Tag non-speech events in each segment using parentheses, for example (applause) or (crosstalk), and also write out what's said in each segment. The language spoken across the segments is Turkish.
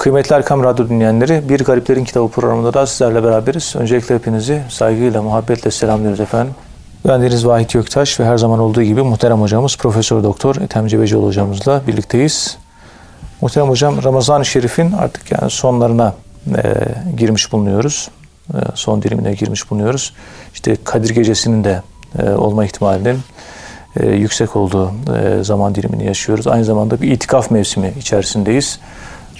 Kıymetli Erkam Radyo dinleyenleri, Bir Gariplerin Kitabı programında da sizlerle beraberiz. Öncelikle hepinizi saygıyla, muhabbetle selamlıyoruz efendim. Ben Deniz Vahit Göktaş ve her zaman olduğu gibi muhterem hocamız Profesör Doktor Ethem Cebecioğlu hocamızla birlikteyiz. Muhterem hocam Ramazan-ı Şerif'in artık yani sonlarına e, girmiş bulunuyoruz. E, son dilimine girmiş bulunuyoruz. İşte Kadir Gecesi'nin de e, olma ihtimalinin e, yüksek olduğu e, zaman dilimini yaşıyoruz. Aynı zamanda bir itikaf mevsimi içerisindeyiz.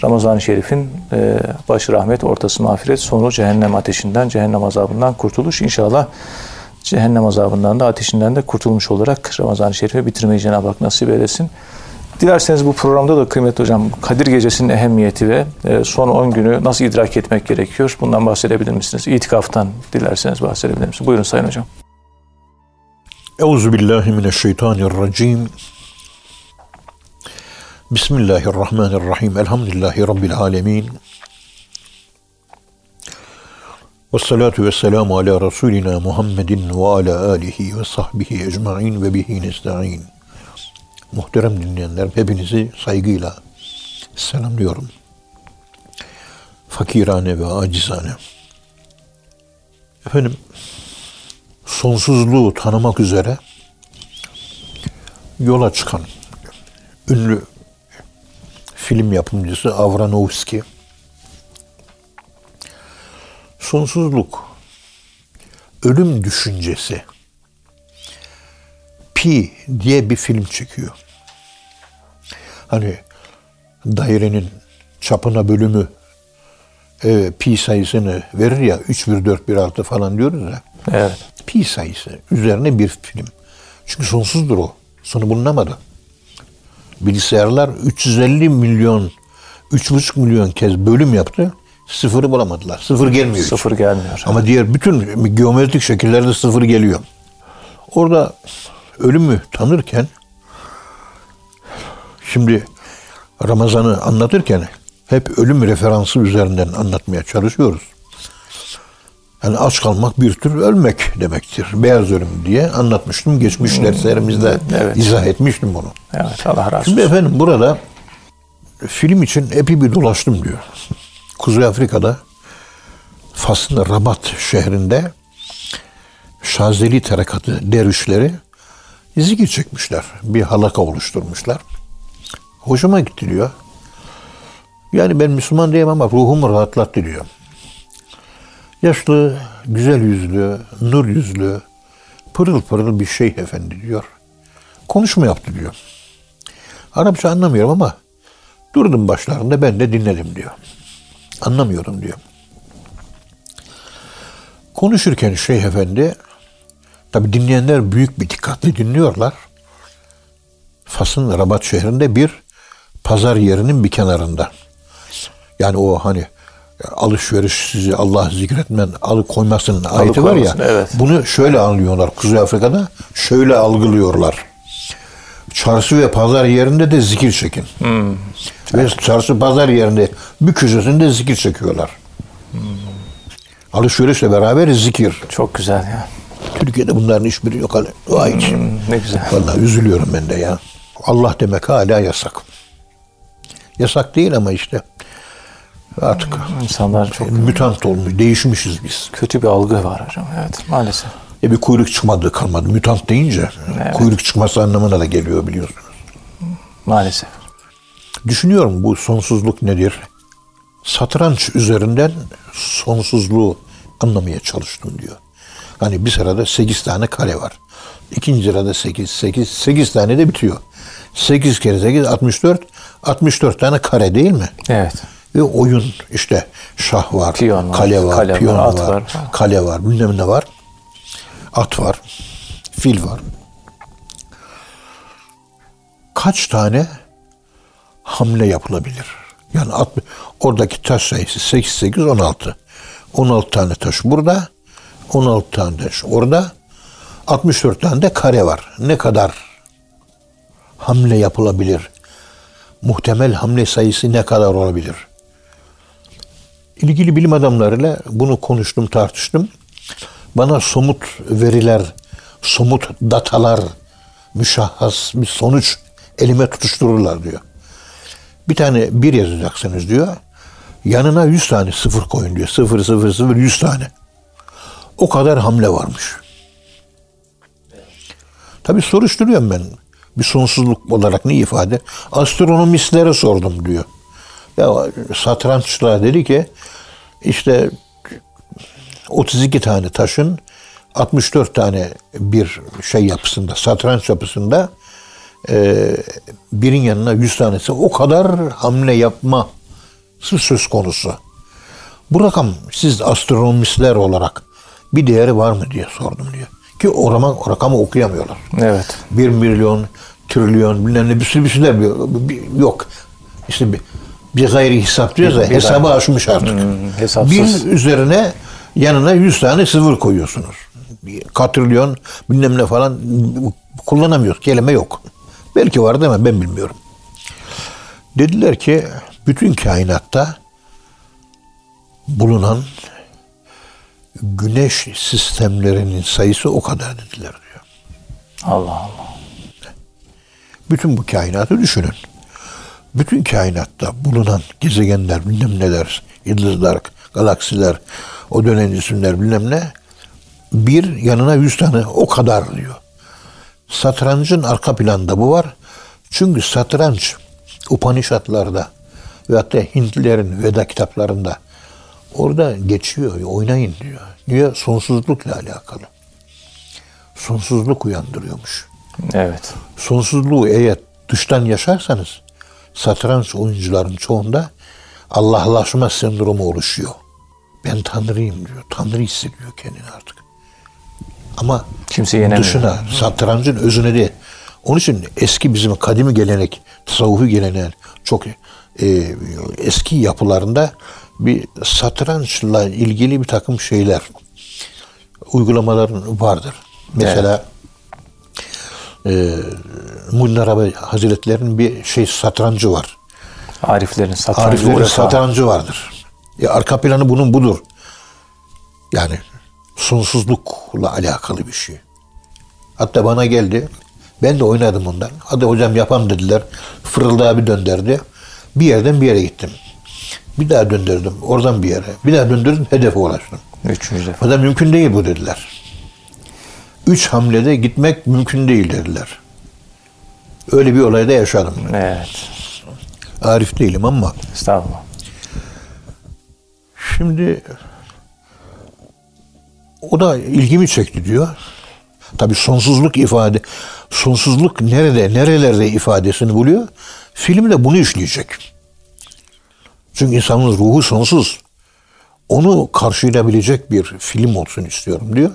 Ramazan-ı Şerif'in e, başı rahmet, ortası mağfiret, sonu cehennem ateşinden, cehennem azabından kurtuluş. İnşallah cehennem azabından da ateşinden de kurtulmuş olarak Ramazan-ı Şerif'i bitirmeyi Cenab-ı Hak nasip eylesin. Dilerseniz bu programda da kıymetli hocam Kadir Gecesi'nin ehemmiyeti ve e, son 10 günü nasıl idrak etmek gerekiyor? Bundan bahsedebilir misiniz? İtikaftan dilerseniz bahsedebilir misiniz? Buyurun Sayın Hocam. Euzu billahi mineşşeytanirracim. Bismillahirrahmanirrahim. Elhamdülillahi rabbil alamin. Ve salatu ve selamu ala Resulina Muhammedin ve ala alihi ve sahbihi ecma'in ve bihi nesta'in. Muhterem dinleyenler hepinizi saygıyla selamlıyorum. Fakirane ve acizane. Efendim sonsuzluğu tanımak üzere yola çıkan ünlü film yapımcısı Avranovski sonsuzluk ölüm düşüncesi Pi diye bir film çekiyor. Hani dairenin çapına bölümü e, pi sayısını verir ya 3 1 4 1 6 falan diyoruz ya. Evet. Pi sayısı üzerine bir film. Çünkü sonsuzdur o. Sonu bulunamadı. Bilgisayarlar 350 milyon, 3,5 milyon kez bölüm yaptı. Sıfırı bulamadılar. Sıfır gelmiyor. hiç. Sıfır gelmiyor. Ama diğer bütün geometrik şekillerde sıfır geliyor. Orada ölümü tanırken şimdi Ramazan'ı anlatırken hep ölüm referansı üzerinden anlatmaya çalışıyoruz. Yani aç kalmak bir tür ölmek demektir. Beyaz ölüm diye anlatmıştım. Geçmiş derslerimizde Evet. izah etmiştim bunu. Evet Allah razı Şimdi olsun. efendim burada film için epey bir dolaştım diyor. Kuzey Afrika'da Fas'ın Rabat şehrinde Şazeli tarekatı dervişleri zikir çekmişler. Bir halaka oluşturmuşlar. Hoşuma gitti diyor. Yani ben Müslüman diyemem ama ruhumu rahatlattı diyor. Yaşlı, güzel yüzlü, nur yüzlü, pırıl pırıl bir şeyh efendi diyor. Konuşma yaptı diyor. Arapça anlamıyorum ama durdum başlarında ben de dinledim diyor. Anlamıyorum diyor. Konuşurken Şeyh Efendi tabi dinleyenler büyük bir dikkatle dinliyorlar. Fas'ın Rabat şehrinde bir pazar yerinin bir kenarında. Yani o hani alışveriş sizi Allah zikretmen alıkoymasının ayeti var ya. Alıkoymasın, evet. Bunu şöyle anlıyorlar Kuzey Afrika'da. Şöyle algılıyorlar. Çarşı ve pazar yerinde de zikir çekin. Ve çarşı pazar yerinde bir köşesinde zikir çekiyorlar. Alışverişle beraber zikir. Çok güzel ya. Türkiye'de bunların hiçbiri yok. Vay. Hmm, ne güzel. Vallahi üzülüyorum ben de ya. Allah demek hala yasak. Yasak değil ama işte artık İnsanlar çok mütant olmuş, değişmişiz biz. kötü bir algı var hocam. Evet maalesef. E bir kuyruk çıkmadı kalmadı. Mütant deyince Evet. kuyruk çıkması anlamına da geliyor biliyorsunuz. Maalesef. Düşünüyorum bu sonsuzluk nedir? Satranç üzerinden sonsuzluğu anlamaya çalıştım diyor. Hani bir sırada 8 tane kare var. İkinci sırada 8, 8, 8 tane de bitiyor. 8 kere 8, 64. 64 tane kare değil mi? Evet. Ve oyun işte şah var, Piyon var, kale var, kale var, piyon at var, var. kale var, bilmem ne var. At var, fil var. Kaç tane hamle yapılabilir? Yani at, oradaki taş sayısı 8, 8, 16. 16 tane taş burada, 16 tane taş orada, 64 tane de kare var. Ne kadar hamle yapılabilir? Muhtemel hamle sayısı ne kadar olabilir? İlgili bilim adamlarıyla bunu konuştum, tartıştım. Bana somut veriler, somut datalar, müşahhas bir sonuç elime tutuştururlar diyor. Bir tane bir yazacaksınız diyor. Yanına 100 tane sıfır koyun diyor. Sıfır sıfır sıfır 100 tane. O kadar hamle varmış. Tabii soruşturuyorum ben. Bir sonsuzluk olarak ne ifade? Astronomistlere sordum diyor. Ya satranççılar dedi ki işte 32 tane taşın 64 tane bir şey yapısında, satranç yapısında e, birin yanına 100 tanesi o kadar hamle yapma söz konusu. Bu rakam siz astronomistler olarak bir değeri var mı diye sordum diyor. Ki o, rakam, o rakamı okuyamıyorlar. Evet. 1 milyon, trilyon bilmem ne bir sürü bir şeyler yok. İşte bir, bir gayri hesap diyoruz ya hesabı gayri- aşmış artık. Hmm, hesapsız. Bir üzerine yanına 100 tane sıfır koyuyorsunuz. Bir Katrilyon bilmem ne falan kullanamıyoruz. Kelime yok. Belki var değil mi? Ben bilmiyorum. Dediler ki bütün kainatta bulunan güneş sistemlerinin sayısı o kadar dediler diyor. Allah Allah. Bütün bu kainatı düşünün. Bütün kainatta bulunan gezegenler, bilmem neler, yıldızlar, galaksiler, o dönem isimler bilmem ne, bir yanına yüz tane o kadar diyor. Satrancın arka planda bu var. Çünkü satranç Upanishadlarda ve hatta Hintlilerin Veda kitaplarında orada geçiyor, oynayın diyor. Niye? Sonsuzlukla alakalı. Sonsuzluk uyandırıyormuş Evet. sonsuzluğu eğer dıştan yaşarsanız satranç oyuncuların çoğunda Allahlaşma sendromu oluşuyor. Ben Tanrıyım diyor. Tanrı hissediyor kendini artık. Ama Kimse yenemiyor. dışına, satrancın özüne değil. Onun için eski bizim kadimi gelenek, tasavvufi geleneğin çok e, eski yapılarında bir satrançla ilgili bir takım şeyler, uygulamaların vardır. Mesela e, Muhyiddin Arabi Hazretleri'nin bir şey satrancı var. Ariflerin satrancı. Ariflerin vefa. satrancı vardır. E, arka planı bunun budur. Yani sonsuzlukla alakalı bir şey. Hatta bana geldi. Ben de oynadım ondan. Hadi hocam yapam dediler. Fırıldağı bir dönderdi. Bir yerden bir yere gittim. Bir daha döndürdüm. Oradan bir yere. Bir daha döndürdüm. Hedefe ulaştım. Üçüncü defa. O da mümkün değil bu dediler. Üç hamlede gitmek mümkün değil dediler. Öyle bir olayda yaşadım. Evet. Arif değilim ama Estağfurullah. Şimdi o da ilgimi çekti diyor. Tabi sonsuzluk ifade, sonsuzluk nerede, nerelerde ifadesini buluyor. Film de bunu işleyecek. Çünkü insanın ruhu sonsuz. Onu karşılayabilecek bir film olsun istiyorum diyor.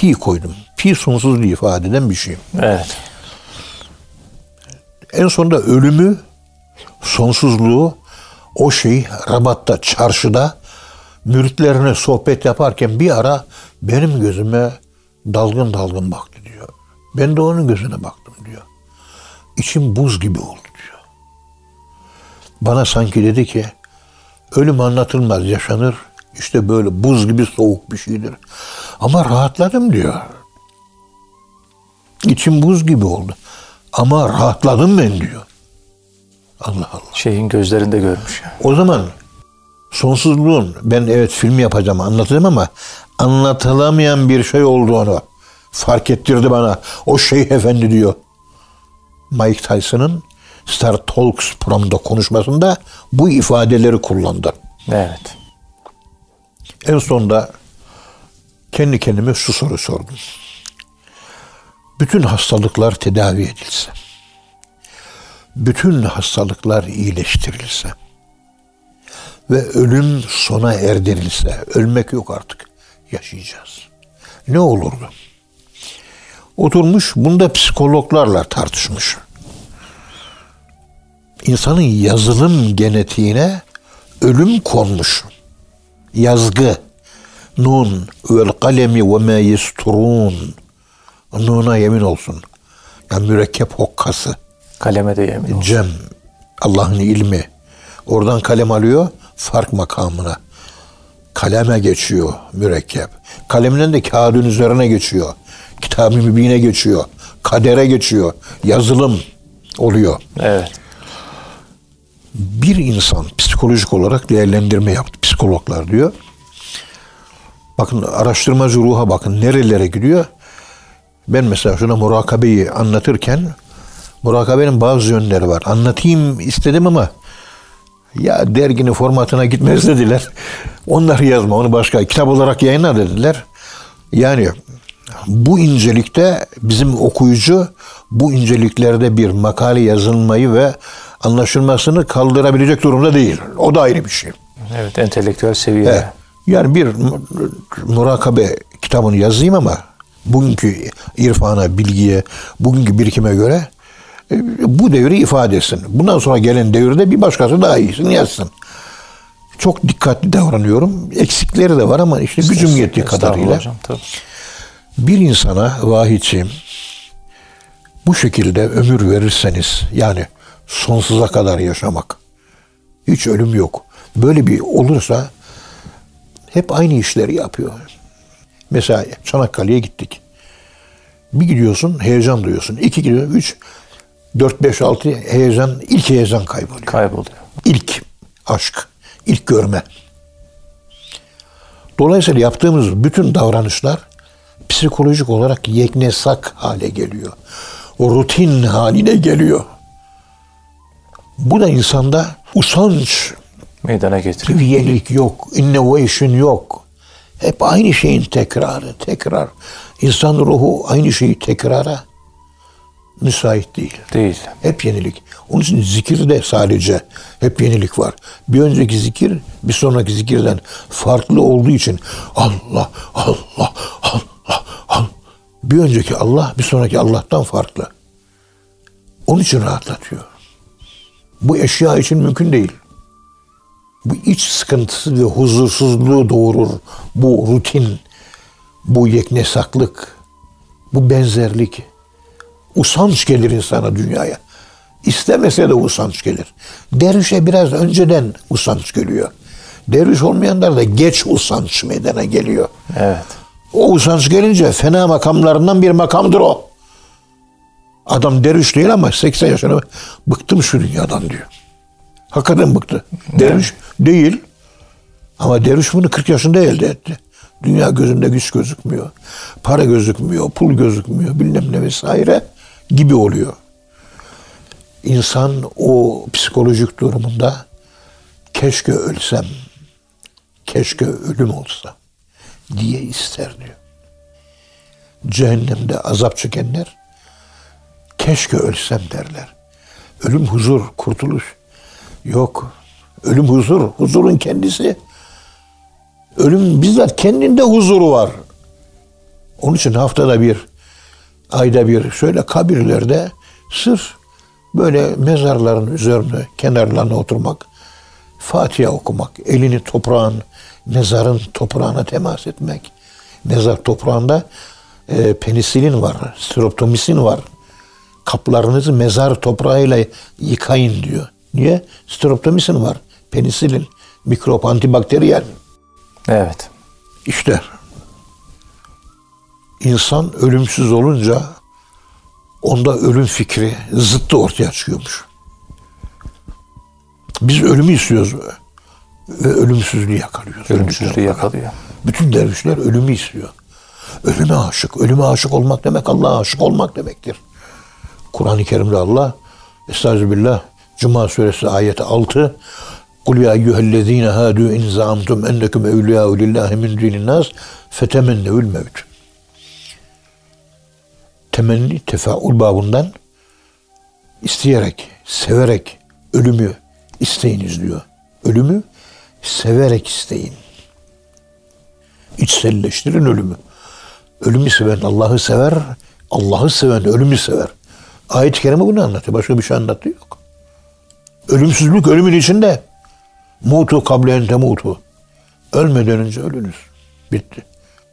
Pi koydum. Pi sonsuzluğu ifade eden bir şey. Evet. En sonunda ölümü, sonsuzluğu o şey Rabat'ta, çarşıda müritlerine sohbet yaparken bir ara benim gözüme dalgın dalgın baktı diyor. Ben de onun gözüne baktım diyor. İçim buz gibi oldu diyor. Bana sanki dedi ki ölüm anlatılmaz yaşanır. İşte böyle buz gibi soğuk bir şeydir. Ama rahatladım diyor. İçim buz gibi oldu. Ama rahatladım ben diyor. Allah Allah. Şeyhin gözlerinde görmüş. O zaman sonsuzluğun ben evet film yapacağım anlatacağım ama anlatılamayan bir şey olduğunu fark ettirdi bana. O Şeyh Efendi diyor. Mike Tyson'ın Star Talks programında konuşmasında bu ifadeleri kullandı. Evet. En sonunda kendi kendime şu soru sordum. Bütün hastalıklar tedavi edilse, bütün hastalıklar iyileştirilse ve ölüm sona erdirilse, ölmek yok artık, yaşayacağız. Ne olurdu? Oturmuş, bunda psikologlarla tartışmış. İnsanın yazılım genetiğine ölüm konmuş yazgı. Nun vel kalemi ve ma yesturun. Nun'a yemin olsun. Yani mürekkep hokkası. Kaleme de yemin olsun. Cem. Allah'ın ilmi. Oradan kalem alıyor fark makamına. Kaleme geçiyor mürekkep. Kalemden de kağıdın üzerine geçiyor. Kitab-ı mübine geçiyor. Kadere geçiyor. Yazılım oluyor. Evet. Bir insan psikolojik olarak değerlendirme yaptı psikologlar diyor. Bakın araştırmacı ruha bakın nerelere gidiyor. Ben mesela şuna murakabeyi anlatırken murakabenin bazı yönleri var. Anlatayım istedim ama ya derginin formatına gitmez dediler. (laughs) Onları yazma onu başka kitap olarak yayınla dediler. Yani bu incelikte bizim okuyucu bu inceliklerde bir makale yazılmayı ve anlaşılmasını kaldırabilecek durumda değil. O da ayrı bir şey. Evet, entelektüel seviyede. Evet. Yani bir mu- murakabe kitabını yazayım ama bugünkü irfana, bilgiye, bugünkü birikime göre e, bu devri ifade etsin. Bundan sonra gelen devirde bir başkası daha iyisini yazsın. Çok dikkatli davranıyorum. Eksikleri de var ama işte gücüm yettiği kadarıyla. Hocam, tabii. Bir insana vahidciğim bu şekilde ömür verirseniz yani sonsuza kadar yaşamak hiç ölüm yok. Böyle bir olursa hep aynı işleri yapıyor. Mesela Çanakkale'ye gittik. Bir gidiyorsun heyecan duyuyorsun. İki gidiyorsun. Üç, dört, beş, altı heyecan, ilk heyecan kayboluyor. Kayboluyor. İlk aşk, ilk görme. Dolayısıyla yaptığımız bütün davranışlar psikolojik olarak yeknesak hale geliyor. O rutin haline geliyor. Bu da insanda usanç, Meydana getiriyor. yenilik yok, innovation yok. Hep aynı şeyin tekrarı, tekrar. İnsan ruhu aynı şeyi tekrara müsait değil. Değil. Hep yenilik. Onun için zikirde sadece hep yenilik var. Bir önceki zikir bir sonraki zikirden farklı olduğu için Allah, Allah, Allah, Allah. Bir önceki Allah bir sonraki Allah'tan farklı. Onun için rahatlatıyor. Bu eşya için mümkün değil. Bu iç sıkıntısı ve huzursuzluğu doğurur. Bu rutin, bu yeknesaklık, bu benzerlik. Usanç gelir insana dünyaya. İstemese de usanç gelir. Dervişe biraz önceden usanç geliyor. Derviş olmayanlar da geç usanç meydana geliyor. Evet. O usanç gelince fena makamlarından bir makamdır o. Adam derviş değil ama 80 yaşına bıktım şu dünyadan diyor. Hakikaten bıktı. Derviş değil. Ama derviş bunu 40 yaşında elde etti. Dünya gözünde güç gözükmüyor. Para gözükmüyor, pul gözükmüyor, bilmem ne vesaire gibi oluyor. İnsan o psikolojik durumunda keşke ölsem, keşke ölüm olsa diye ister diyor. Cehennemde azap çekenler keşke ölsem derler. Ölüm huzur, kurtuluş. Yok. Ölüm huzur, huzurun kendisi. Ölüm bizzat kendinde huzuru var. Onun için haftada bir, ayda bir şöyle kabirlerde sırf böyle mezarların üzerine, kenarlarına oturmak, Fatiha okumak, elini toprağın, mezarın toprağına temas etmek. Mezar toprağında e, penisilin var, streptomisin var. Kaplarınızı mezar toprağıyla yıkayın diyor. Niye? Streptomisin var, penisilin, mikrop, antibakteriyel. Evet. İşte insan ölümsüz olunca onda ölüm fikri zıttı ortaya çıkıyormuş. Biz ölümü istiyoruz ve ölümsüzlüğü yakalıyoruz. Ölümsüzlüğü yakalıyor. Bütün dervişler ölümü istiyor. Ölüme aşık. Ölüme aşık olmak demek Allah'a aşık olmak demektir. Kur'an-ı Kerim'de Allah Estağfirullah Cuma suresi ayeti 6 Kul ya eyyühellezine hadu in zaamtum ennekum evliyâhu lillahi min dinin nas fetemennevül mevt. Temenni tefaul babından isteyerek, severek ölümü isteyiniz diyor. Ölümü severek isteyin. İçselleştirin ölümü. Ölümü seven Allah'ı sever, Allah'ı seven ölümü sever. Ayet-i Kerime bunu anlatıyor. Başka bir şey anlattığı yok. Ölümsüzlük ölümün içinde. Mutu kable ente mutu. Ölmeden önce ölünüz. Bitti.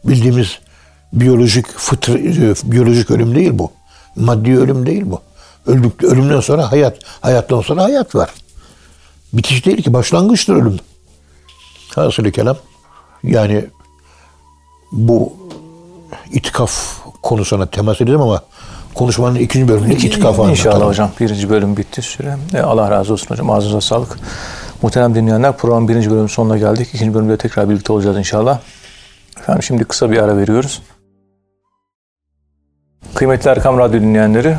Bildiğimiz biyolojik fıtr biyolojik ölüm değil bu. Maddi ölüm değil bu. Öldük, ölümden sonra hayat. Hayattan sonra hayat var. Bitiş değil ki başlangıçtır ölüm. Hasılı kelam yani bu itikaf konusuna temas edelim ama konuşmanın ikinci bölümünde itikafı İnşallah anlatalım. hocam. Birinci bölüm bitti süre. E, Allah razı olsun hocam. Ağzınıza sağlık. Muhterem dinleyenler programın birinci bölümün sonuna geldik. İkinci bölümde tekrar birlikte olacağız inşallah. Efendim şimdi kısa bir ara veriyoruz. Kıymetli Erkam Radyo dinleyenleri,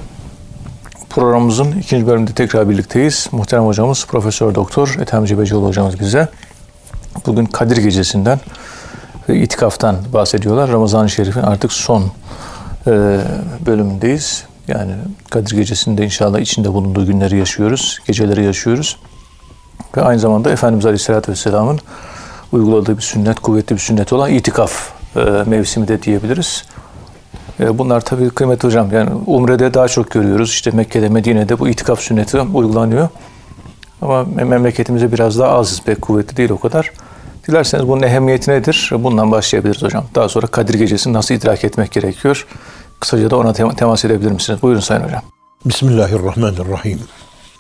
programımızın ikinci bölümünde tekrar birlikteyiz. Muhterem hocamız Profesör Doktor Ethem Cebecioğlu hocamız bize bugün Kadir Gecesi'nden ve itikaftan bahsediyorlar. Ramazan-ı Şerif'in artık son bölümündeyiz. Yani Kadir Gecesi'nde inşallah içinde bulunduğu günleri yaşıyoruz, geceleri yaşıyoruz. Ve aynı zamanda Efendimiz Aleyhisselatü Vesselam'ın uyguladığı bir sünnet, kuvvetli bir sünnet olan itikaf e, mevsimi de diyebiliriz. E, bunlar tabii kıymetli hocam. Yani Umre'de daha çok görüyoruz. İşte Mekke'de, Medine'de bu itikaf sünneti uygulanıyor. Ama memleketimize biraz daha az, pek kuvvetli değil o kadar. Dilerseniz bunun ehemmiyeti nedir? Bundan başlayabiliriz hocam. Daha sonra Kadir Gecesi'ni nasıl idrak etmek gerekiyor? Kısaca da ona tem- temas edebilir misiniz? Buyurun Sayın Hocam. Bismillahirrahmanirrahim.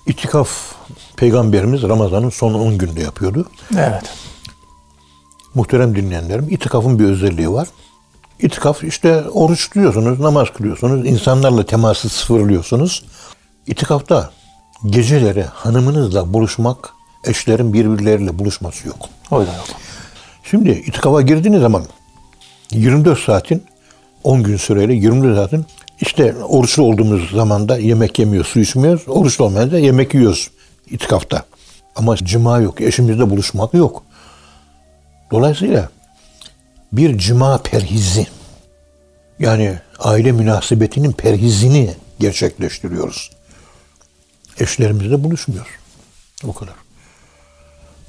İtikaf Peygamberimiz Ramazan'ın son 10 günde yapıyordu. Evet. Muhterem dinleyenlerim, itikafın bir özelliği var. İtikaf işte oruç tutuyorsunuz, namaz kılıyorsunuz, insanlarla teması sıfırlıyorsunuz. İtikafta geceleri hanımınızla buluşmak, eşlerin birbirleriyle buluşması yok. O yüzden yok. Şimdi itikafa girdiğiniz zaman 24 saatin 10 gün süreyle 24 saatin işte oruçlu olduğumuz zaman da yemek yemiyoruz, su içmiyoruz. Oruçlu olmayan da yemek yiyoruz itikafta. Ama cima yok, eşimizle buluşmak yok. Dolayısıyla bir cima perhizi yani aile münasebetinin perhizini gerçekleştiriyoruz. Eşlerimizle buluşmuyor. O kadar.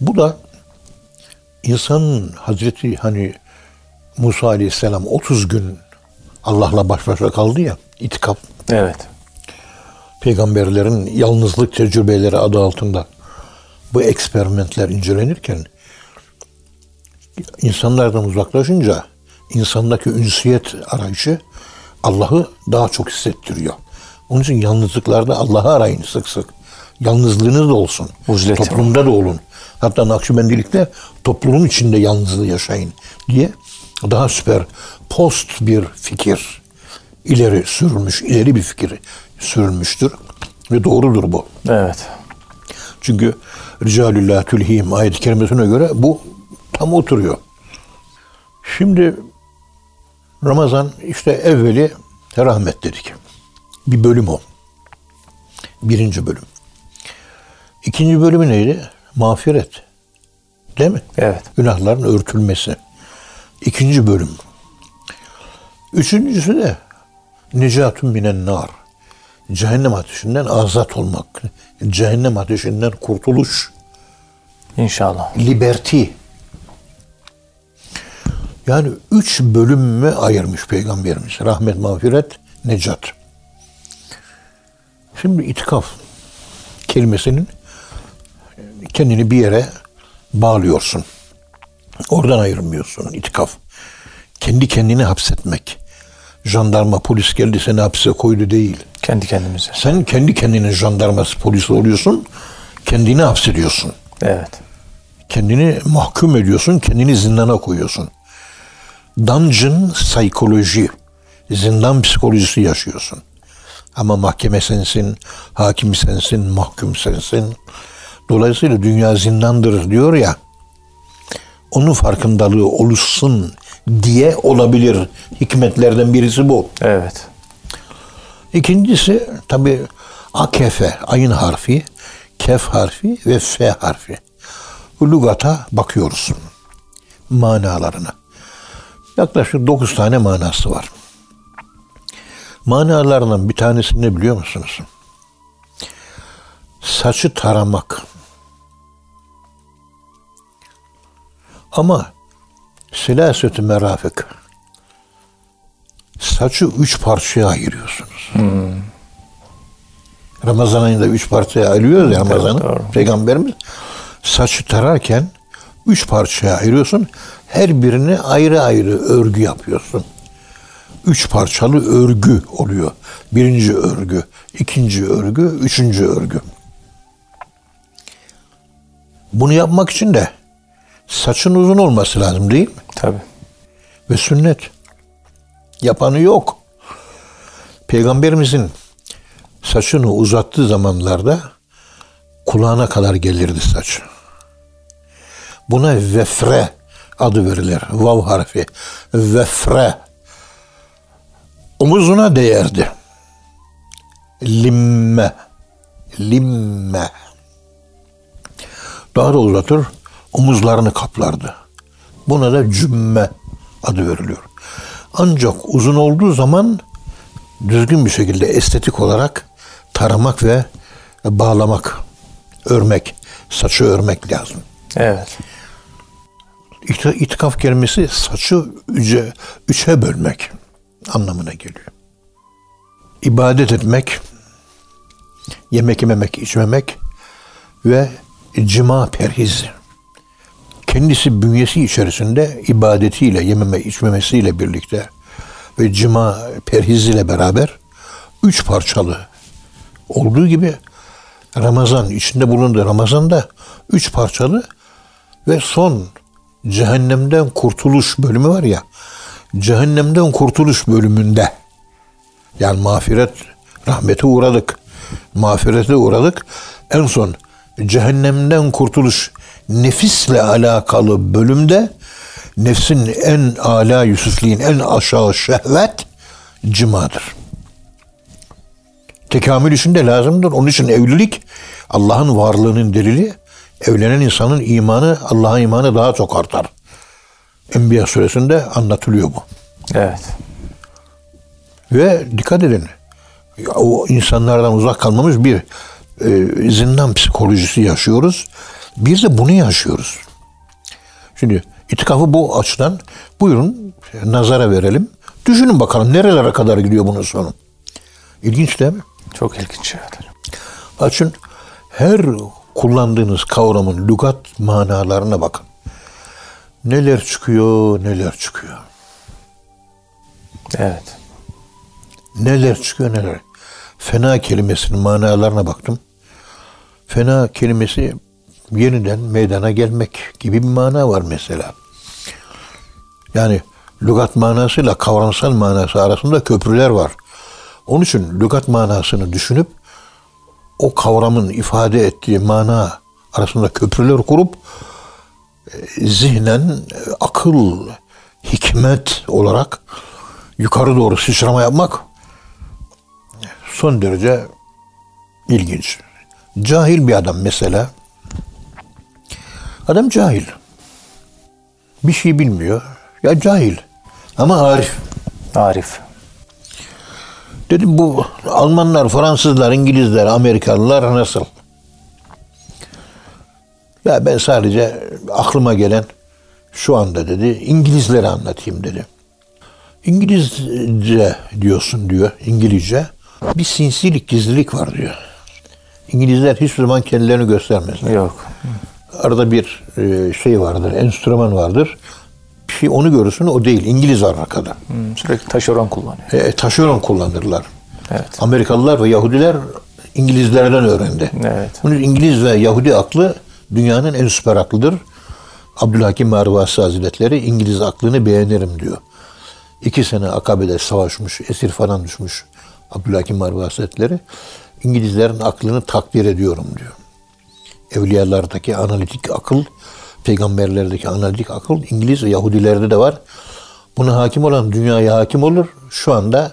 Bu da insanın Hazreti hani Musa Aleyhisselam 30 gün Allah'la baş başa kaldı ya itikaf Evet. peygamberlerin yalnızlık tecrübeleri adı altında bu eksperimentler incelenirken insanlardan uzaklaşınca insandaki ünsiyet arayışı Allah'ı daha çok hissettiriyor. Onun için yalnızlıklarda Allah'ı arayın sık sık. Yalnızlığınız da olsun. Uzlet. Toplumda da olun. Hatta Nakşibendilikte toplumun içinde yalnızlığı yaşayın diye daha süper post bir fikir ileri sürülmüş, ileri bir fikir sürülmüştür. Ve doğrudur bu. Evet. Çünkü Ricalullah Tülhim ayet-i kerimesine göre bu tam oturuyor. Şimdi Ramazan işte evveli rahmet dedik. Bir bölüm o. Birinci bölüm. İkinci bölümü neydi? Mağfiret. Değil mi? Evet. Günahların örtülmesi. İkinci bölüm. Üçüncüsü de Necatun minen nar. Cehennem ateşinden azat olmak. Cehennem ateşinden kurtuluş. İnşallah. Liberty. Yani üç bölümme ayırmış Peygamberimiz. Rahmet, mağfiret, necat. Şimdi itikaf kelimesinin kendini bir yere bağlıyorsun. Oradan ayrılmıyorsun itikaf. Kendi kendini hapsetmek. Jandarma, polis geldi seni hapse koydu değil. Kendi kendimize. Sen kendi kendinin jandarması, polisi oluyorsun. Kendini hapsediyorsun. Evet. Kendini mahkum ediyorsun, kendini zindana koyuyorsun. Dungeon psikoloji, zindan psikolojisi yaşıyorsun. Ama mahkeme sensin, hakim sensin, mahkum sensin. Dolayısıyla dünya zindandır diyor ya, onun farkındalığı oluşsun diye olabilir. Hikmetlerden birisi bu. Evet. İkincisi tabi akefe, ayın harfi, kef harfi ve f harfi. Bu lügata bakıyoruz. Manalarına. Yaklaşık dokuz tane manası var. Manalarından bir tanesi ne biliyor musunuz? Saçı taramak. Ama silasetü merafik. Saçı üç parçaya ayırıyorsunuz. Ramazan ayında üç parçaya ayırıyoruz ya Ramazan'ı. doğru. Peygamberimiz saçı tararken üç parçaya ayırıyorsun. Her birine ayrı ayrı örgü yapıyorsun. Üç parçalı örgü oluyor. Birinci örgü, ikinci örgü, üçüncü örgü. Bunu yapmak için de saçın uzun olması lazım değil mi? Tabii. Ve sünnet. Yapanı yok. Peygamberimizin saçını uzattığı zamanlarda kulağına kadar gelirdi saç. Buna vefre adı verilir. Vav harfi. Vefre. Omuzuna değerdi. Limme. Limme. Daha da uzatır, omuzlarını kaplardı. Buna da cümme adı veriliyor. Ancak uzun olduğu zaman düzgün bir şekilde estetik olarak taramak ve bağlamak, örmek, saçı örmek lazım. Evet. İti- İtikaf kelimesi saçı üçe, üçe bölmek anlamına geliyor. İbadet etmek, yemek yememek, içmemek ve cima perhizi. Kendisi bünyesi içerisinde ibadetiyle, yememe, içmemesiyle birlikte ve cima perhiziyle beraber üç parçalı olduğu gibi Ramazan, içinde bulunduğu Ramazan'da üç parçalı ve son cehennemden kurtuluş bölümü var ya, cehennemden kurtuluş bölümünde yani mağfiret, rahmete uğradık, mağfirete uğradık. En son cehennemden kurtuluş nefisle alakalı bölümde nefsin en ala Yusufliğin en aşağı şehvet cimadır. Tekamül için de lazımdır. Onun için evlilik Allah'ın varlığının delili. Evlenen insanın imanı, Allah'a imanı daha çok artar. Enbiya suresinde anlatılıyor bu. Evet. Ve dikkat edin. O insanlardan uzak kalmamız bir e, zindan psikolojisi yaşıyoruz. Bir de bunu yaşıyoruz. Şimdi itikafı bu açıdan buyurun nazara verelim. Düşünün bakalım nerelere kadar gidiyor bunun sonu. İlginç değil mi? Çok ilginç. Açın her kullandığınız kavramın lügat manalarına bakın. Neler çıkıyor, neler çıkıyor. Evet. Neler çıkıyor neler. Fena kelimesinin manalarına baktım. Fena kelimesi yeniden meydana gelmek gibi bir mana var mesela. Yani lügat manasıyla kavramsal manası arasında köprüler var. Onun için lügat manasını düşünüp o kavramın ifade ettiği mana arasında köprüler kurup e, zihnen akıl, hikmet olarak yukarı doğru sıçrama yapmak son derece ilginç. Cahil bir adam mesela. Adam cahil. Bir şey bilmiyor. Ya cahil. Ama arif. Arif. Dedim bu Almanlar, Fransızlar, İngilizler, Amerikalılar nasıl? Ya ben sadece aklıma gelen şu anda dedi İngilizleri anlatayım dedi. İngilizce diyorsun diyor İngilizce. Bir sinsilik, gizlilik var diyor. İngilizler hiçbir zaman kendilerini göstermezler. Yok. Arada bir e, şey vardır, enstrüman vardır. Bir şey onu görürsün o değil. İngiliz var arkada. Hmm, Sürekli taşeron kullanıyor. E, taşeron kullanırlar. Evet. Amerikalılar ve Yahudiler İngilizlerden öğrendi. Evet. Bunun İngiliz ve Yahudi aklı dünyanın en süper aklıdır. Abdülhakim Marvasi Hazretleri İngiliz aklını beğenirim diyor. İki sene Akabe'de savaşmış, esir falan düşmüş Abdülhakim Marvasi Hazretleri. İngilizlerin aklını takdir ediyorum diyor. Evliyalardaki analitik akıl, peygamberlerdeki analitik akıl İngiliz ve Yahudilerde de var. Buna hakim olan dünyaya hakim olur. Şu anda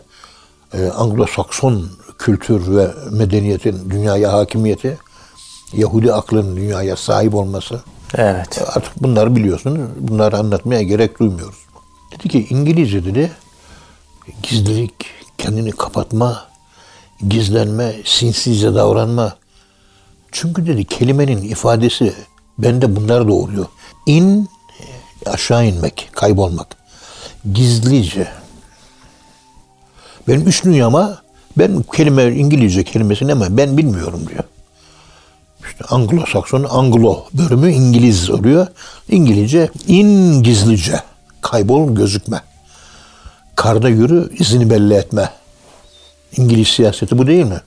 e, Anglo-Sakson kültür ve medeniyetin dünyaya hakimiyeti, Yahudi aklının dünyaya sahip olması. Evet. Artık bunları biliyorsunuz. Bunları anlatmaya gerek duymuyoruz. Dedi ki İngilizce dedi gizlilik, kendini kapatma, gizlenme, sinsice davranma. Çünkü dedi kelimenin ifadesi bende bunlar doğuruyor. İn, aşağı inmek, kaybolmak. Gizlice. Benim üç dünyama ben kelime İngilizce kelimesini ama ben bilmiyorum diyor. İşte Anglo-Sakson, Anglo bölümü İngiliz oluyor. İngilizce in gizlice, kaybol gözükme. Karda yürü, izini belli etme. İngiliz siyaseti bu değil mi?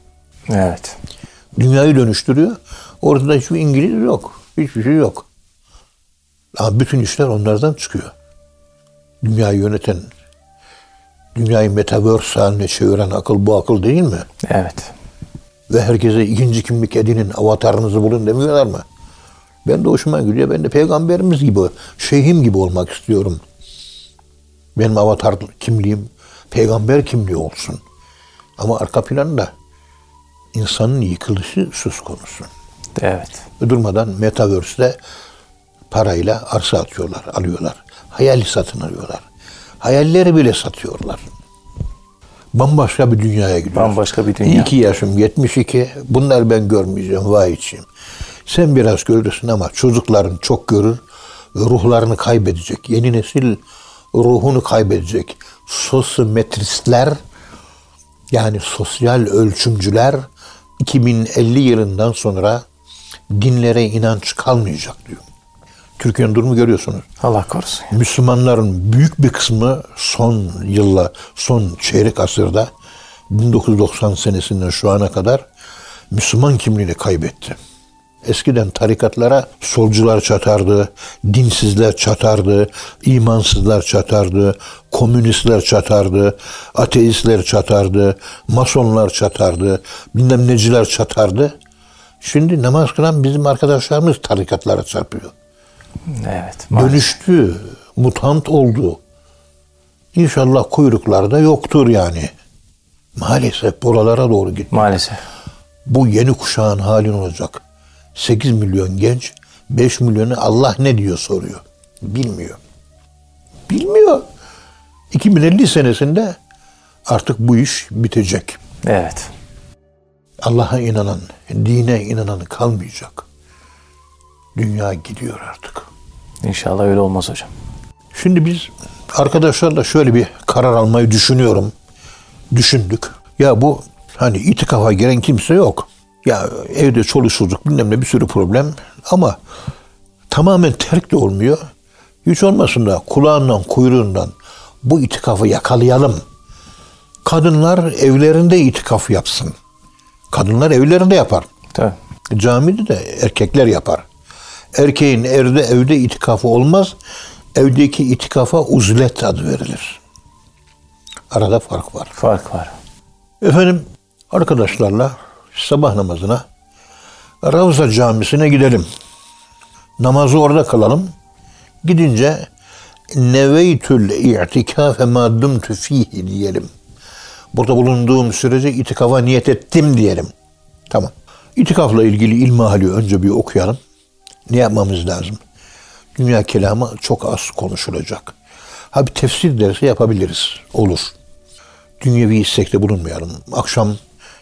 Evet. Dünyayı dönüştürüyor. Ortada hiçbir İngiliz yok. Hiçbir şey yok. Ama bütün işler onlardan çıkıyor. Dünyayı yöneten, Dünyayı metaverse haline çeviren akıl bu akıl değil mi? Evet. Ve herkese ikinci kimlik edinin, avatarınızı bulun demiyorlar mı? Ben de hoşuma gidiyor. Ben de peygamberimiz gibi, şeyhim gibi olmak istiyorum. Benim avatar kimliğim peygamber kimliği olsun. Ama arka planda insanın yıkılışı söz konusu. Evet. Durmadan Metaverse'de parayla arsa atıyorlar, alıyorlar. Hayali satın alıyorlar. Hayalleri bile satıyorlar. Bambaşka bir dünyaya gidiyoruz. Bambaşka bir dünya. İyi ki yaşım 72. Bunlar ben görmeyeceğim. Vay içim. Sen biraz görürsün ama çocukların çok görür ve ruhlarını kaybedecek. Yeni nesil ruhunu kaybedecek. Sosyometristler yani sosyal ölçümcüler 2050 yılından sonra dinlere inanç kalmayacak diyor. Türkiye'nin durumu görüyorsunuz. Allah korusun. Müslümanların büyük bir kısmı son yılla, son çeyrek asırda 1990 senesinden şu ana kadar Müslüman kimliğini kaybetti. Eskiden tarikatlara solcular çatardı, dinsizler çatardı, imansızlar çatardı, komünistler çatardı, ateistler çatardı, masonlar çatardı, bilmem neciler çatardı. Şimdi namaz kılan bizim arkadaşlarımız tarikatlara çarpıyor Evet. maalesef. dönüştü, mutant oldu. İnşallah kuyruklarda yoktur yani. Maalesef buralara doğru gitti. Maalesef. Bu yeni kuşağın halin olacak. 8 milyon genç, 5 milyonu Allah ne diyor soruyor. Bilmiyor. Bilmiyor. 2050 senesinde artık bu iş bitecek. Evet. Allah'a inanan, dine inanan kalmayacak. Dünya gidiyor artık. İnşallah öyle olmaz hocam. Şimdi biz arkadaşlarla şöyle bir karar almayı düşünüyorum. Düşündük. Ya bu hani itikafa giren kimse yok. Ya evde çoluk çocuk bilmem ne bir sürü problem ama tamamen terk de olmuyor. Hiç olmasın da kulağından kuyruğundan bu itikafı yakalayalım. Kadınlar evlerinde itikaf yapsın. Kadınlar evlerinde yapar. Tabii. Camide de erkekler yapar. Erkeğin evde evde itikafı olmaz. Evdeki itikafa uzlet adı verilir. Arada fark var. Fark var. Efendim arkadaşlarla sabah namazına Ravza Camisi'ne gidelim. Namazı orada kılalım. Gidince neveytül i'tikafe ma dumtu fihi diyelim. Burada bulunduğum sürece itikafa niyet ettim diyelim. Tamam. İtikafla ilgili ilmihali önce bir okuyalım. Ne yapmamız lazım? Dünya kelamı çok az konuşulacak. Ha bir tefsir dersi yapabiliriz. Olur. Dünyevi istekte bulunmayalım. Akşam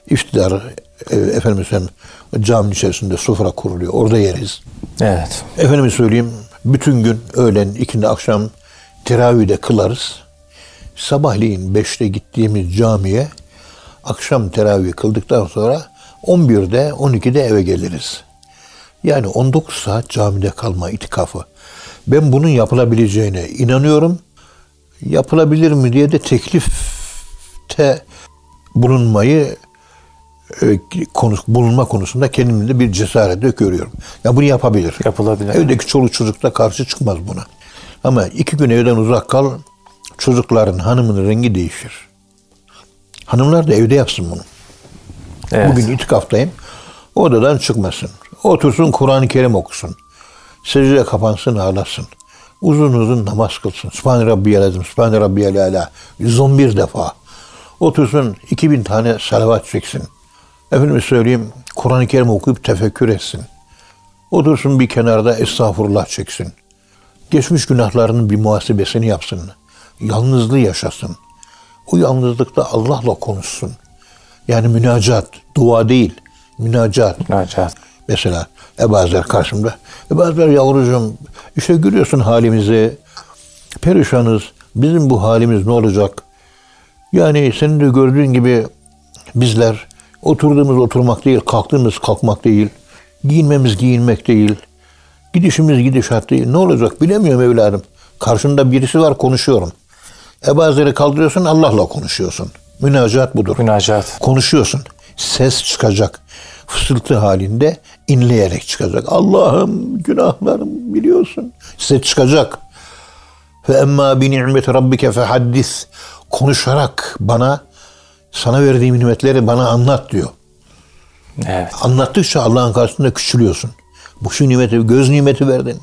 iftidar e, efendim söyleyeyim, caminin içerisinde sofra kuruluyor. Orada yeriz. Evet. Efendime söyleyeyim bütün gün öğlen, ikindi, akşam teravihde kılarız. Sabahleyin 5'te gittiğimiz camiye akşam teravih kıldıktan sonra 11'de 12'de eve geliriz. Yani 19 saat camide kalma itikafı. Ben bunun yapılabileceğine inanıyorum. Yapılabilir mi diye de teklifte bulunmayı e, konu, bulunma konusunda kendimde bir cesaretle görüyorum. Ya bunu yapabilir. Yapılabilir. Evdeki çoluk çocuk da karşı çıkmaz buna. Ama iki gün evden uzak kal, çocukların hanımın rengi değişir. Hanımlar da evde yapsın bunu. Evet. Bugün itikaftayım. Odadan çıkmasın. Otursun Kur'an-ı Kerim okusun. Secdeye kapansın ağlasın. Uzun uzun namaz kılsın. Sübhane Rabbiyel Azim, Sübhane Rabbiyel Ala. 111 defa. Otursun 2000 tane salavat çeksin. Efendim söyleyeyim Kur'an-ı Kerim okuyup tefekkür etsin. Otursun bir kenarda estağfurullah çeksin. Geçmiş günahlarının bir muhasebesini yapsın. Yalnızlığı yaşasın. O yalnızlıkta Allah'la konuşsun. Yani münacat, dua değil, münacat. Münacat. Mesela Ebu Azer karşımda. Ebu Azer yavrucuğum işte görüyorsun halimizi. Perişanız. Bizim bu halimiz ne olacak? Yani senin de gördüğün gibi bizler oturduğumuz oturmak değil, kalktığımız kalkmak değil, giyinmemiz giyinmek değil, gidişimiz gidişat değil. Ne olacak bilemiyorum evladım. Karşında birisi var konuşuyorum. Ebu Azer'i kaldırıyorsun Allah'la konuşuyorsun. Münacat budur Münacat. konuşuyorsun. Ses çıkacak. Fısıltı halinde inleyerek çıkacak. Allah'ım günahlarım biliyorsun. Ses çıkacak. Fe emma bi ni'meti rabbike fehaddis. Konuşarak bana sana verdiğim nimetleri bana anlat diyor. Evet. Anlattıkça Allah'ın karşısında küçülüyorsun. Bu şu nimeti, göz nimeti verdin.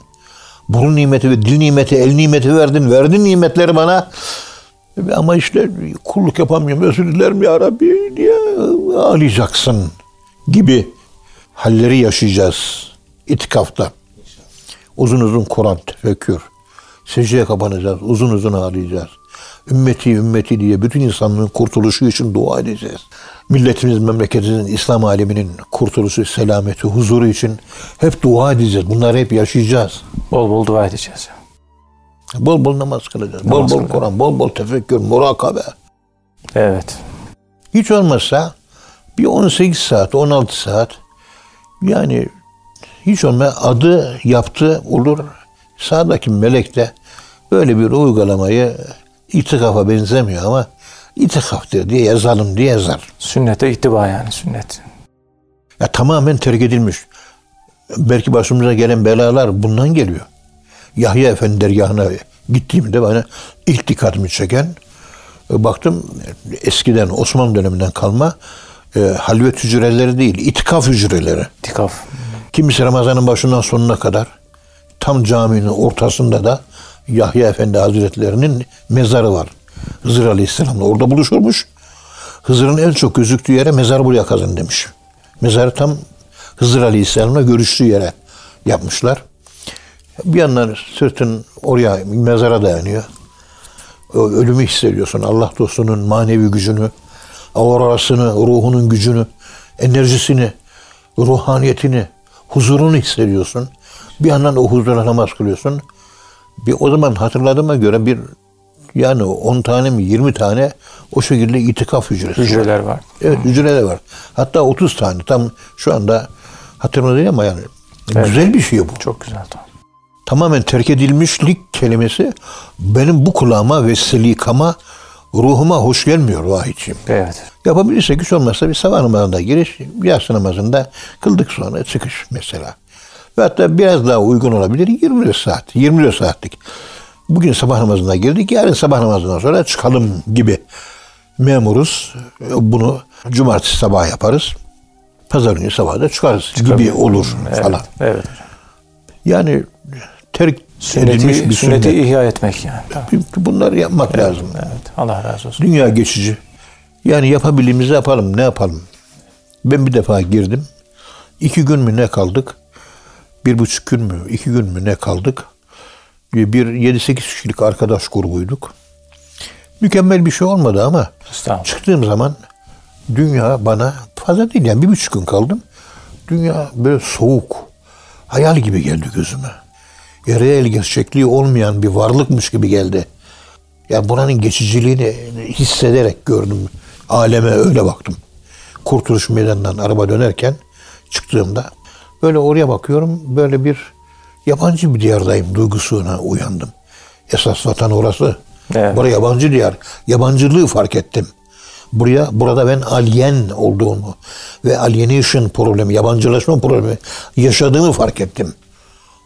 Burun nimeti ve dil nimeti, el nimeti verdin. Verdin nimetleri bana. Ama işte kulluk yapamıyorum. Özür dilerim ya Rabbi diye ağlayacaksın gibi halleri yaşayacağız itikafta. Uzun uzun Kur'an tefekkür. Secdeye kapanacağız. Uzun uzun ağlayacağız. Ümmeti ümmeti diye bütün insanlığın kurtuluşu için dua edeceğiz. Milletimiz, memleketimizin, İslam aleminin kurtuluşu, selameti, huzuru için hep dua edeceğiz. Bunları hep yaşayacağız. Bol bol dua edeceğiz. Bol bol namaz kılacağız. Namaz bol bol. Kur'an, bol bol tefekkür, murakabe. Evet. Hiç olmazsa bir 18 saat, 16 saat yani hiç olmazsa adı yaptı olur. Sağdaki melek de böyle bir uygulamayı itikafa benzemiyor ama itikaftır diye yazalım diye yazar. Sünnete ittiba yani sünnet. Ya tamamen terk edilmiş. Belki başımıza gelen belalar bundan geliyor. Yahya Efendi dergahına gittiğimde bana ilk dikkatimi çeken e, baktım eskiden Osmanlı döneminden kalma e, halvet hücreleri değil, itikaf hücreleri. İtikaf. Kimisi Ramazan'ın başından sonuna kadar tam caminin ortasında da Yahya Efendi Hazretlerinin mezarı var. Hızır Aleyhisselam'la orada buluşurmuş. Hızır'ın en çok gözüktüğü yere mezar buraya kazın demiş. Mezarı tam Hızır Aleyhisselam'la görüştüğü yere yapmışlar. Bir yandan sırtın oraya mezara dayanıyor. Ölümü hissediyorsun. Allah dostunun manevi gücünü, aurasını, ruhunun gücünü, enerjisini, ruhaniyetini, huzurunu hissediyorsun. Bir yandan o huzura namaz kılıyorsun. Bir o zaman hatırladığıma göre bir yani 10 tane mi 20 tane o şekilde itikaf hücresi. var. Hücreler var. Evet hücreler var. Hatta 30 tane tam şu anda hatırımda değil ama yani güzel bir şey bu. Çok güzel. Tamam. Tamamen terk edilmişlik kelimesi benim bu kulağıma ve selikama ruhuma hoş gelmiyor vahiyciğim. Evet. Yapabilirsek hiç olmazsa bir sabah namazında giriş, yatsı namazında kıldık sonra çıkış mesela. Ve hatta biraz daha uygun olabilir 24 saat, 24 saatlik. Bugün sabah namazına girdik, yarın sabah namazından sonra çıkalım gibi memuruz. Bunu cumartesi sabah yaparız. Pazar günü sabah da çıkarız gibi olur Evet. falan. Evet. Yani terk edilmiş Sünneti, bir sünneti sünnet. ihya etmek yani. Tamam. Bunları yapmak lazım. Evet. Allah razı olsun. Dünya geçici. Yani yapabildiğimizi yapalım. Ne yapalım? Ben bir defa girdim. İki gün mü ne kaldık? Bir buçuk gün mü? iki gün mü ne kaldık? Bir yedi sekiz kişilik arkadaş grubuyduk. Mükemmel bir şey olmadı ama çıktığım zaman dünya bana fazla değil yani bir buçuk gün kaldım. Dünya böyle soğuk, hayal gibi geldi gözüme. Ya reel gerçekliği olmayan bir varlıkmış gibi geldi. Ya buranın geçiciliğini hissederek gördüm. Aleme öyle baktım. Kurtuluş Meydanı'ndan araba dönerken çıktığımda böyle oraya bakıyorum. Böyle bir yabancı bir diyardayım duygusuna uyandım. Esas vatan orası. Evet. Buraya yabancı diyar. Yabancılığı fark ettim. Buraya burada ben alien olduğumu ve alienation problemi, yabancılaşma problemi yaşadığımı fark ettim.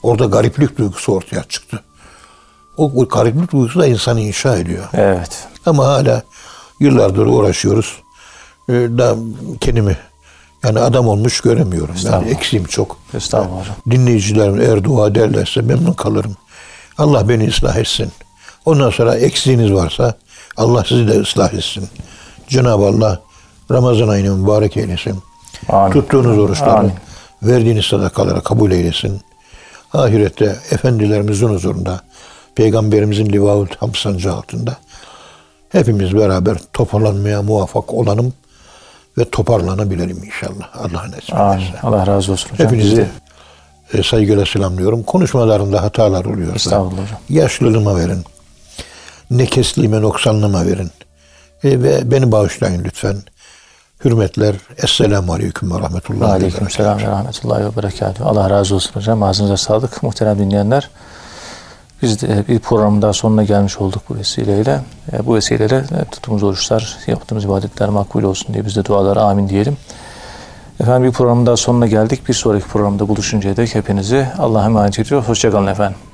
Orada gariplik duygusu ortaya çıktı. O, o gariplik duygusu da insanı inşa ediyor. Evet. Ama hala yıllardır uğraşıyoruz. Ee, daha kendimi yani adam olmuş göremiyorum. Yani Estağfurullah. eksiğim çok. Estağfurullah. Dinleyicilerim eğer dua ederlerse memnun kalırım. Allah beni ıslah etsin. Ondan sonra eksiğiniz varsa Allah sizi de ıslah etsin. Cenab-ı Allah Ramazan ayını mübarek eylesin. Amin. Tuttuğunuz oruçları, Amin. verdiğiniz sadakaları kabul eylesin. Ahirette efendilerimizin huzurunda, peygamberimizin livaul ham sancağı altında hepimiz beraber toparlanmaya muvaffak olalım ve toparlanabilelim inşallah. Allah nasip ederse. Allah razı olsun hocam. Hepinizi e, saygıyla selamlıyorum. Konuşmalarımda hatalar oluyorsa Estağfurullah hocam. yaşlılığıma verin. Nekesliğime, noksanlığıma verin. E, ve beni bağışlayın lütfen. Hürmetler. Esselamu Aleyküm ve Rahmetullahi Aleyküm ve rahmetullahi ve berekatuhu. Allah razı olsun hocam. Ağzınıza sağlık. Muhterem dinleyenler. Biz de bir programın daha sonuna gelmiş olduk bu vesileyle. E, Bu vesileyle e, tuttuğumuz oruçlar, yaptığımız ibadetler makbul olsun diye biz de dualara amin diyelim. Efendim bir programın daha sonuna geldik. Bir sonraki programda buluşuncaya dek hepinizi Allah'a emanet ediyor. Hoşçakalın efendim.